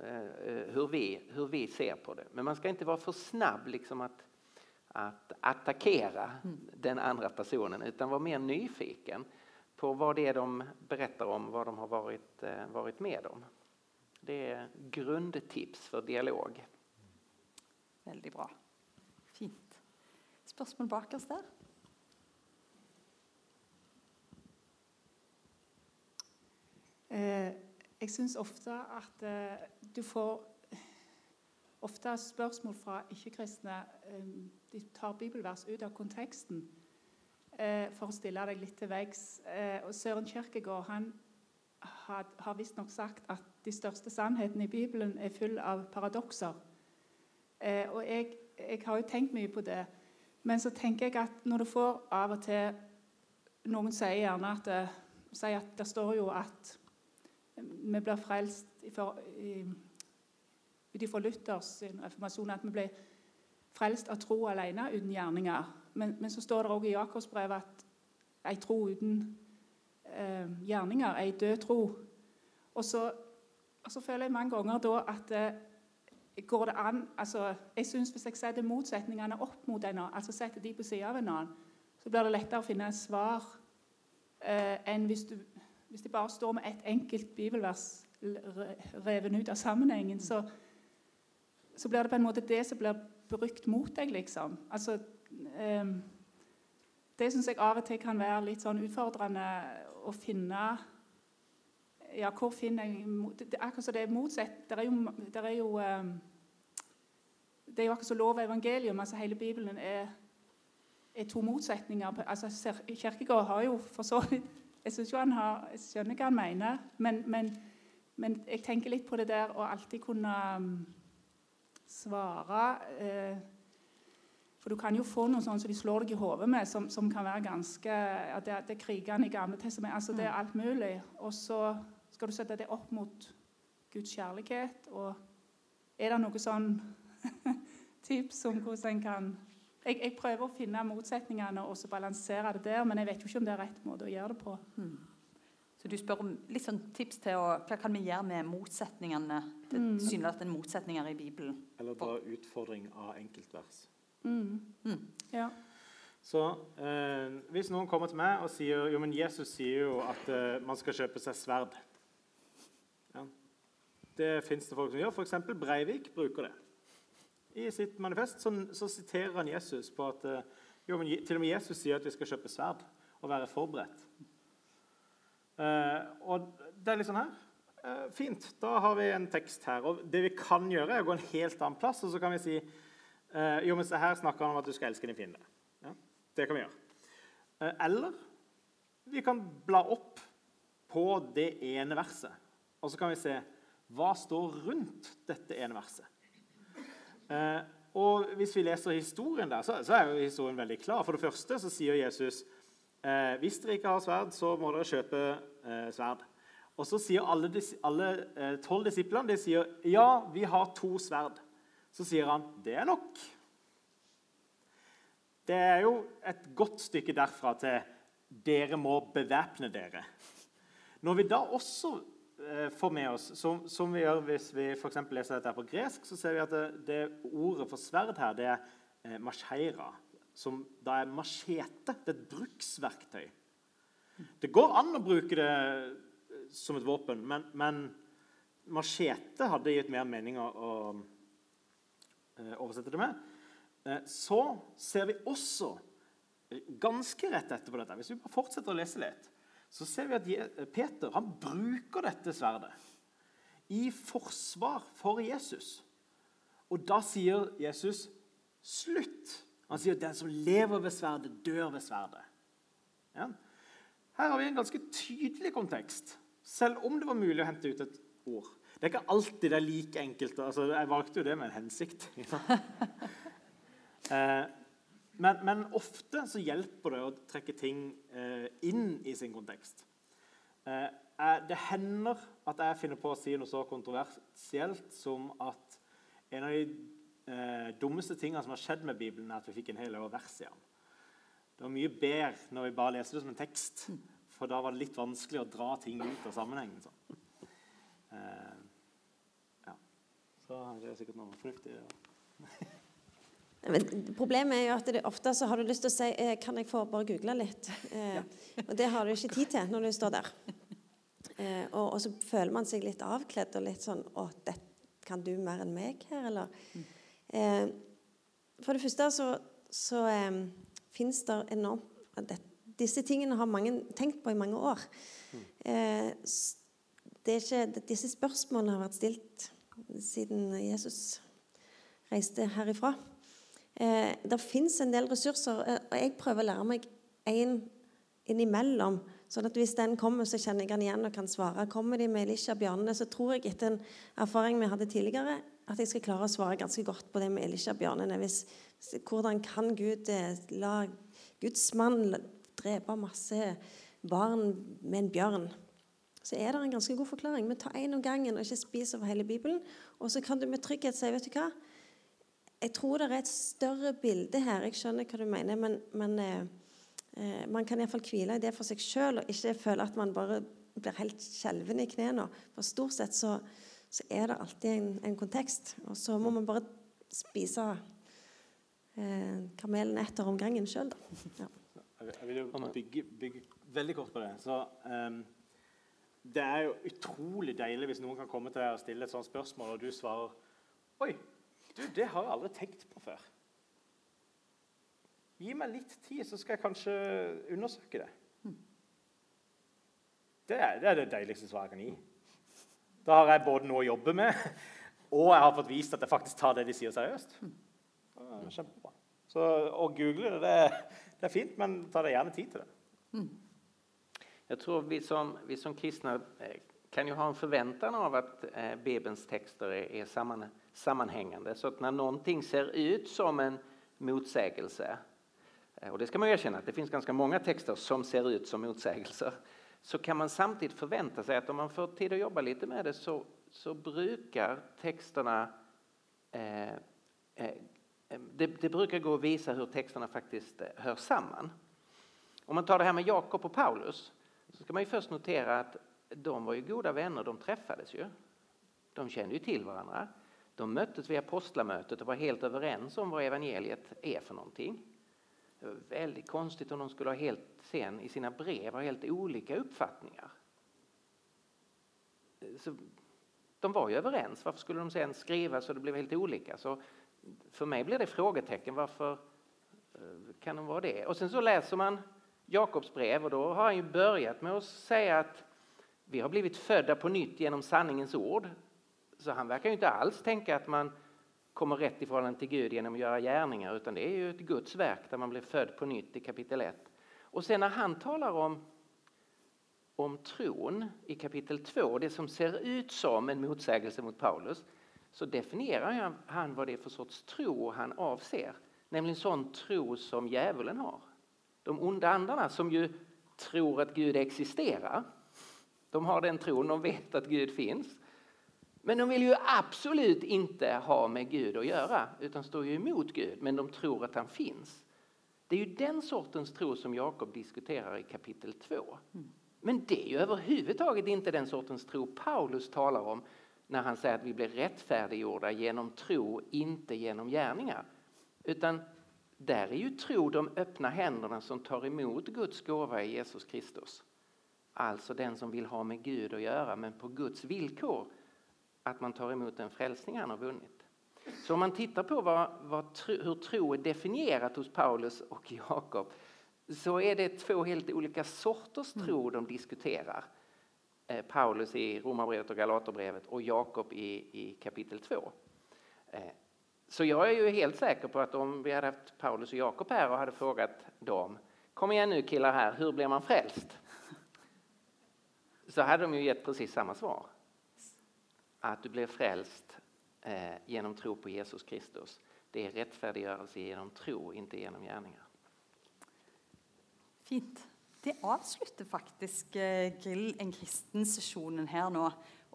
eh, hur vi, hur vi ser på det. Men man ska inte vara för snabb liksom att, att attackera mm. den andra personen utan vara mer nyfiken på vad det är de berättar om, vad de har varit, eh, varit med om. Det är grundtips för dialog. Veldig bra. Fint. Spørsmål bakerst der? Eh, jeg syns ofte at eh, du får ofte spørsmål fra ikke-kristne eh, De tar bibelvers ut av konteksten eh, for å stille deg litt til veggs. Eh, Søren Kierkegaard han had, har visstnok sagt at de største sannhetene i Bibelen er full av paradokser. Eh, og jeg, jeg, har jo tenkt mye på det. Men så tenker jeg at når du får av og til Noen sier gjerne at det, sier at det står jo at vi blir frelst ut ifra Luthers informasjon at vi blir frelst av tro alene uten gjerninger. Men, men så står det òg i Jakobsbrevet at ei tro uten eh, gjerninger, ei død tro. Og så, og så, føler jeg mange ganger da at eh, går det an altså, jeg synes Hvis jeg setter motsetningene opp mot en annen, altså setter de på siden av en annen, så blir det lettere å finne et svar eh, enn hvis, du, hvis det bare står med ett enkelt bibelvers revet ut av sammenhengen. Så, så blir det på en måte det som blir brukt mot deg, liksom. Altså, eh, det syns jeg av og til kan være litt sånn utfordrende å finne Ja, hvor finner jeg Det akkurat som det er motsatt. Det er jo, det er jo, ehm, det er jo akkurat som lov og evangelium. altså Hele Bibelen er, er to motsetninger. altså Kirkegård har jo for så vidt Jeg synes jo han har, jeg skjønner hva han mener, men, men, men, jeg tenker litt på det der å alltid kunne um, svare eh, for du kan jo få noe sånt som de slår deg i hodet med, som, som, kan være ganske ja, Det, det er krigene i Gamle testament. Altså, det er mm. alt mulig. Og så skal du sette det opp mot Guds kjærlighet. Og er det noe sånn tips om hvordan en kan jeg, jeg, prøver å finne motsetningene og så balansere det der, men jeg vet jo ikke om det er rett måte å gjøre det på. Mm. Så du spør om litt sånn tips til å, hva kan vi gjøre med motsetningene? Det er tilsynelatende motsetninger i Bibelen. Eller dra utfordring av enkeltvers. Mm. Mm. Ja. Så eh, hvis noen kommer til meg og sier jo, men Jesus sier jo at eh, man skal kjøpe seg sverd ja. Det fins det folk som gjør. F.eks. Breivik bruker det. I sitt manifest så, så siterer han Jesus på at eh, jo, men til og med Jesus sier at vi skal kjøpe sverd og være forberedt. Eh, og det er litt sånn her. Eh, fint, da har vi en tekst her. Og det vi kan gjøre, er å gå en helt annen plass og så kan vi si Eh, jo, men her snakker han om at du skal elske din fiende. Ja, det kan vi gjøre. Eh, eller vi kan bla opp på det ene verset, og så kan vi se hva står rundt dette ene verset. Og Hvis vi leser historien der, så, er jo historien veldig klar. For det første så sier Jesus hvis dere ikke har sverd, så må dere kjøpe sverd. Og så sier alle, alle eh, tolv disiplene de sier, ja, vi har to sverd. Så sier han det er nok. Det er jo et godt stykke derfra til dere må bevæpne dere. Når vi da også eh, får med oss, som, som, vi gjør hvis vi for leser dette på gresk, så ser vi at det, det ordet for sverd her det er eh, macheira, som da er machete. Det er et bruksverktøy. Det går an å bruke det som et våpen, men, men machete hadde gitt mer mening å, å Eh, oversette det med, eh, så ser vi også ganske rett etterpå dette, hvis vi bare fortsetter å lese litt, så ser vi at eh, Peter han bruker dette sverdet i forsvar for Jesus. Og da sier Jesus, 'Slutt Han sier at den som lever ved sverdet, dør ved sverdet. Ja? Her har vi en ganske tydelig kontekst, selv om det var mulig å hente ut et ord. Det er ikke alltid det er like enkelt. Altså, jeg valgte jo det med en hensikt. eh, men, men, ofte så hjelper det å trekke ting eh, inn i sin kontekst. Eh, det hender at jeg finner på å si noe så kontroversielt som at en av de dummeste tingene som har skjedd med Bibelen, er at vi fikk en hel haug vers i. Det var mye bedre når vi bare leste det som en tekst, for da var det litt vanskelig å dra ting ut av sammenhengen. Så. Eh, ja. Så det er sikkert noe fornuftig. Ja. Men problemet er jo at det, ofte så har du lyst til å si eh, Kan jeg få bare google litt? Eh, og det har du ikke tid til når du står der. Eh, og, og, så føler man seg litt avkledd og litt sånn Å, det, kan du mer enn meg her, eller? Eh, for det første så, så eh, fins det enormt det, Disse tingene har mange tenkt på i mange år. Eh, ikke, disse spørsmålene har vært stilt siden Jesus reiste herifra. Eh, det fins en del ressurser, eh, og jeg prøver å lære meg én innimellom. sånn at hvis den kommer, så kjenner jeg den igjen og kan svare. Kommer de med Elisha-bjørnene, så tror jeg etter en erfaring vi hadde tidligere, at jeg skal klare å svare ganske godt på det med Elisha-bjørnene. Hvordan kan Gud eh, la Guds mann drepe masse barn med en bjørn? Så er det en ganske god forklaring. Men ta én om gangen og ikke spis over hele Bibelen. Og så kan du med trygghet si vet du hva? Jeg tror det er et større bilde her. Jeg skjønner hva du mener, men, men eh, eh man kan iallfall hvile i det for seg sjøl og ikke føle at man bare blir helt skjelven i knærne. For stort sett så, så er det alltid en, en, kontekst. Og så må man bare spise eh, kamelen etter om gangen sjøl, da. Ja. Jeg vil jo bygge, bygge, veldig kort på det. Så, um, det er jo utrolig deilig hvis noen kan komme til deg og stille et sånt spørsmål, og du svarer Oi, du, det har jeg aldri tenkt på før. Gi meg litt tid, så skal jeg kanskje undersøke det. Det er det, er det deiligste svaret jeg kan gi. Da har jeg både noe å jobbe med, og jeg har fått vist at jeg faktisk tar det de sier, seriøst. Kjempebra. Så å google det, det, det er fint, men ta deg gjerne tid til det. Jeg tror vi som, vi som kristne eh, kan jo ha en forventning av at eh, Bibelns tekster er, er samman, sammanhängande. Så at når noe ser ut som en motsägelse, eh, og det skal man erkjenne at det finnes ganske mange tekster som ser ut som motsägelser, så kan man samtidig forvente seg at om man får tid å jobbe litt med det, så, så bruker tekstene eh, eh, det, det, bruker gå å vise hvordan texterna faktisk hör samman. Om man tar det her med Jakob og Paulus, så skal man jo først notere at de var jo gode vänner, De träffades jo. De kände jo til varandra. De møttes ved apostlamötet og var helt overens om hva evangeliet er for noe. Det var veldig konstigt om de skulle ha helt, sen i sina brev ha helt olika uppfattningar. Så de var ju överens. Varför skulle de sen skriva så det blev helt olika? Så för mig blir det frågetecken. Varför eh, kan de vara det? Och sen så läser man Jakobs brev och då har han ju börjat med att säga att vi har blivit födda på nytt genom sanningens ord. Så han verkar ju inte alls tänka att man kommer rätt i förhållande till Gud genom att göra gärningar utan det är ju ett Guds verk där man blir född på nytt i kapitel 1. Och sen när han talar om, om tron i kapitel 2, det som ser ut som en motsägelse mot Paulus, så definierar han vad det är för sorts tro han avser. Nämligen sån tro som djävulen har. De onda andarna som ju tror att Gud existerar. De har den tron, de vet att Gud finns. Men de vill ju absolut inte ha med Gud att göra, utan står ju emot Gud, men de tror att han finns. Det är ju den sortens tro som Jakob diskuterar i kapitel 2. Men det är ju överhuvudtaget inte den sortens tro Paulus talar om när han säger att vi blir rättfärdiggjorda genom tro, inte genom gärningar. Utan där är ju tro de öppna händerna som tar emot Guds gåva i Jesus Kristus. Alltså den som vill ha med Gud att göra, men på Guds villkor att man tar emot den frälsning han har vunnit. Så om man tittar på vad, vad, hur tro är definierat hos Paulus och Jakob så är det två helt olika sorters tro de diskuterar. Eh, Paulus i Romarbrevet och Galaterbrevet och Jakob i, i kapitel 2. Eh, så jag är ju helt säker på att om vi hade haft Paulus och Jakob här och hade frågat dem Kom igen nu killar här, hur blir man frälst? Så hade de ju gett precis samma svar. Att du blir frälst eh, genom tro på Jesus Kristus. Det är rättfärdiggörelse genom tro, inte genom gärningar. Fint. Det avslutter faktisk eh, Grill en kristen-sesjonen her nå.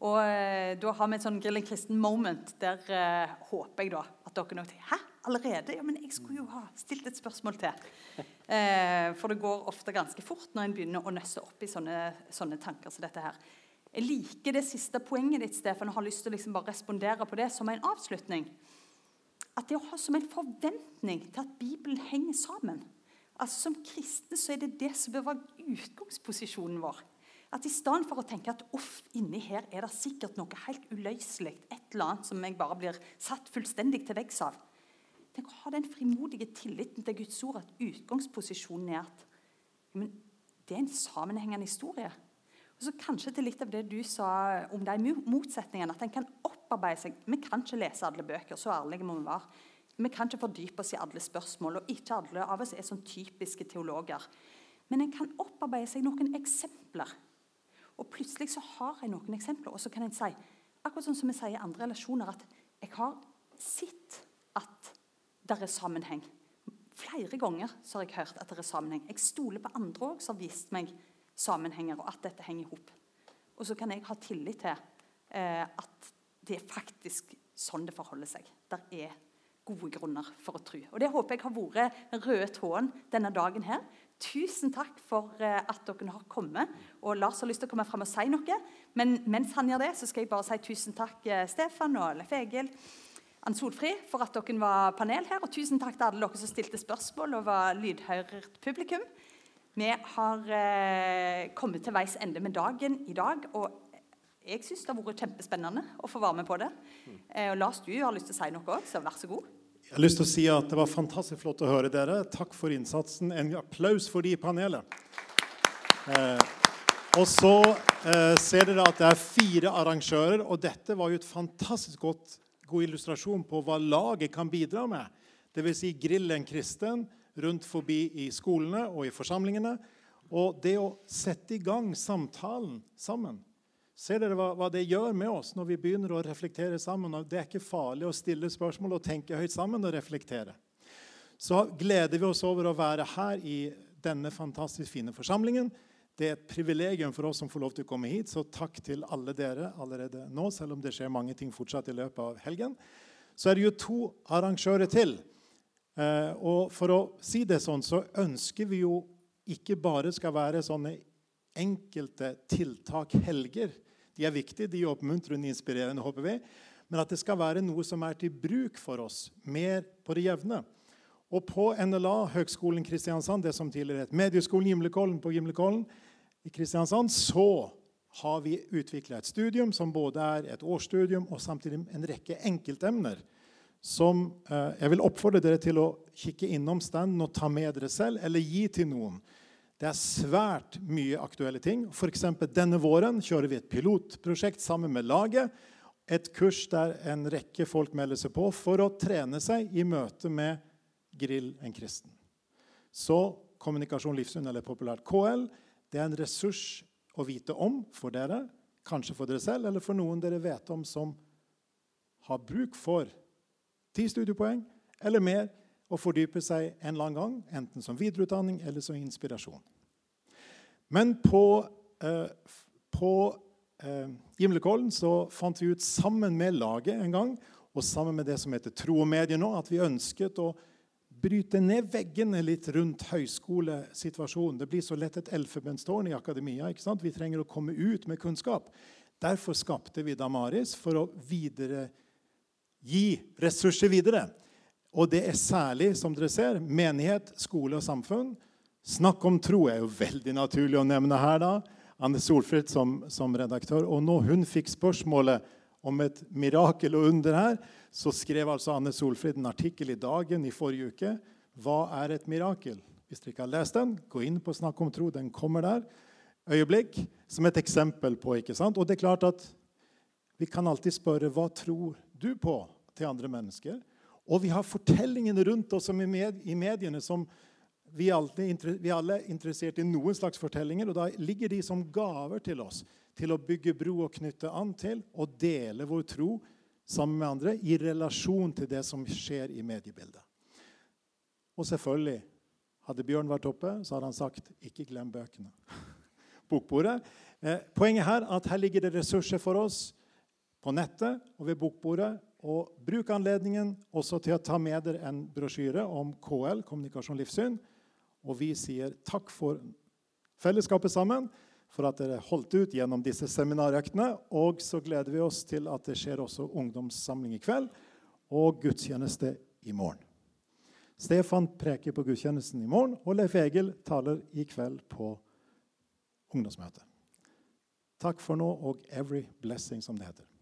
Og eh, da har vi et sånn Grill en kristen-moment der eh, håper jeg da at dere nok tenker Hæ, allerede? Ja, men jeg skulle jo ha stilt et spørsmål til. Eh, for det går ofte ganske fort når en begynner å nøsse opp i sånne, sånne tanker som dette her. Jeg liker det siste poenget ditt, Stefan, og har lyst til å liksom bare respondere på det som en avslutning. At det å ha som en forventning til at Bibelen henger sammen. Altså Som kristne så er det det som bør være utgangsposisjonen vår. At I stedet for å tenke at uff, inni her er det sikkert noe helt uløselig, et eller annet som jeg bare blir satt fullstendig til veggs av Tenk å ha den frimodige tilliten til Guds ord at utgangsposisjonen er at men, det er en sammenhengende historie. Og så kanskje til litt av det du sa om de motsetningene. At en kan opparbeide seg Vi kan ikke lese alle bøker, så ærlige må vi være. Vi kan ikke fordype oss i alle spørsmål, og ikke alle av oss er sånn typiske teologer. Men en kan opparbeide seg noen eksempler. Og plutselig så har jeg noen eksempler, og så kan en si, akkurat sånn som vi sier i andre relasjoner, at jeg har sett at det er sammenheng. Flere ganger så har jeg hørt at det er sammenheng. Jeg stoler på andre òg som har vist meg sammenhenger, og at dette henger i hop. Og så kan jeg ha tillit til eh, at det er faktisk sånn det forholder seg. Der er gode grunner for å tro. Og Det håper jeg har vært den røde tråden denne dagen. her. Tusen takk for eh, at dere har kommet. Og Lars har lyst til å komme frem og si noe. Men mens han gjør det, så skal jeg bare si tusen takk eh, Stefan og Leif Egil. Ann Solfri, for at dere var panel her. Og tusen takk til alle dere som stilte spørsmål og var lydhørt publikum. Vi har eh, kommet til veis ende med dagen i dag. og jeg syns det har vært kjempespennende å få være med på det. Eh, og Lars, du har lyst til å si noe òg, så vær så god. Jeg har lyst til å si at Det var fantastisk flott å høre dere. Takk for innsatsen. En applaus for de i panelet. Eh, og så eh, ser dere at det er fire arrangører, og dette var jo et fantastisk godt, god illustrasjon på hva laget kan bidra med. Dvs. Si grill en kristen rundt forbi i skolene og i forsamlingene. Og det å sette i gang samtalen sammen Ser dere hva, hva, det gjør med oss når vi begynner å reflektere sammen? Det er ikke farlig å stille spørsmål og tenke høyt sammen og reflektere. Så gleder vi oss over å være her i denne fantastisk fine forsamlingen. Det er et privilegium for oss som får lov til å komme hit, så takk til alle dere allerede nå, selv om det skjer mange ting fortsatt i løpet av helgen. Så er det jo to arrangører til. Eh, og for å si det sånn, så ønsker vi jo ikke bare skal være sånne enkelte tiltak helger. De er viktige, de er oppmuntrende, inspirerende, håper vi. Men at det skal være noe som er til bruk for oss, mer på det jevne. Og på NLA, Høgskolen Kristiansand, det som tidligere het Medieskolen Gimlekollen på Gimlekollen i Kristiansand, så har vi utvikla et studium som både er et årsstudium og samtidig en rekke enkeltemner som eh, jeg vil oppfordre dere til å kikke innom standen og ta med dere selv, eller gi til noen. Det er svært mye aktuelle ting. F.eks. denne våren kjører vi et pilotprosjekt sammen med laget. Et kurs der en rekke folk melder seg på for å trene seg i møte med Grill en kristen. Så Kommunikasjon Livssyn, eller populært KL, det er en ressurs å vite om for dere. Kanskje for dere selv, eller for noen dere vet om som har bruk for ti studiepoeng eller mer og fordype seg en eller annen gang, enten som videreutdanning eller som inspirasjon. Men på, eh, på eh, Gimlekollen så fant vi ut sammen med laget en gang, og sammen med det som heter Tro og medier nå, at vi ønsket å bryte ned veggene litt rundt høyskolesituasjonen. Det blir så lett et elfenbenstårn i akademia. ikke sant? Vi trenger å komme ut med kunnskap. Derfor skapte vi Damaris for å videre, gi ressurser videre. Og det er særlig, som dere ser, menighet, skole og samfunn. Snakk om tro er jo veldig naturlig å nevne her. da. Anne Solfrid som, som redaktør. Og når hun fikk spørsmålet om et mirakel og under her, så skrev altså Anne Solfrid en artikkel i Dagen i forrige uke. Hva er et mirakel? Hvis dere ikke har lest den, gå inn på Snakk om tro. Den kommer der. Øyeblikk. Som et eksempel på. ikke sant? Og det er klart at vi kan alltid spørre hva tror du på til andre mennesker. Og vi har fortellingene rundt oss i, mediene som vi, alle, vi alle er interessert i noen slags fortellinger. Og da ligger de som gaver til oss til å bygge bro og knytte an til og dele vår tro sammen med andre i relasjon til det som skjer i mediebildet. Og selvfølgelig, hadde Bjørn vært oppe, så hadde han sagt 'ikke glem bøkene'. Bokbordet. Eh, poenget her er at her ligger det ressurser for oss på nettet og ved bokbordet. Og bruk anledningen også til å ta med dere en brosjyre om KL, kommunikasjon livssyn. Og vi sier takk for fellesskapet sammen, for at dere holdt ut gjennom disse seminarøktene. Og så gleder vi oss til at det skjer også ungdomssamling i kveld og gudstjeneste i morgen. Stefan preker på gudstjenesten i morgen, og Leif Egil taler i kveld på ungdomsmøtet. Takk for nå og every blessing, som det heter.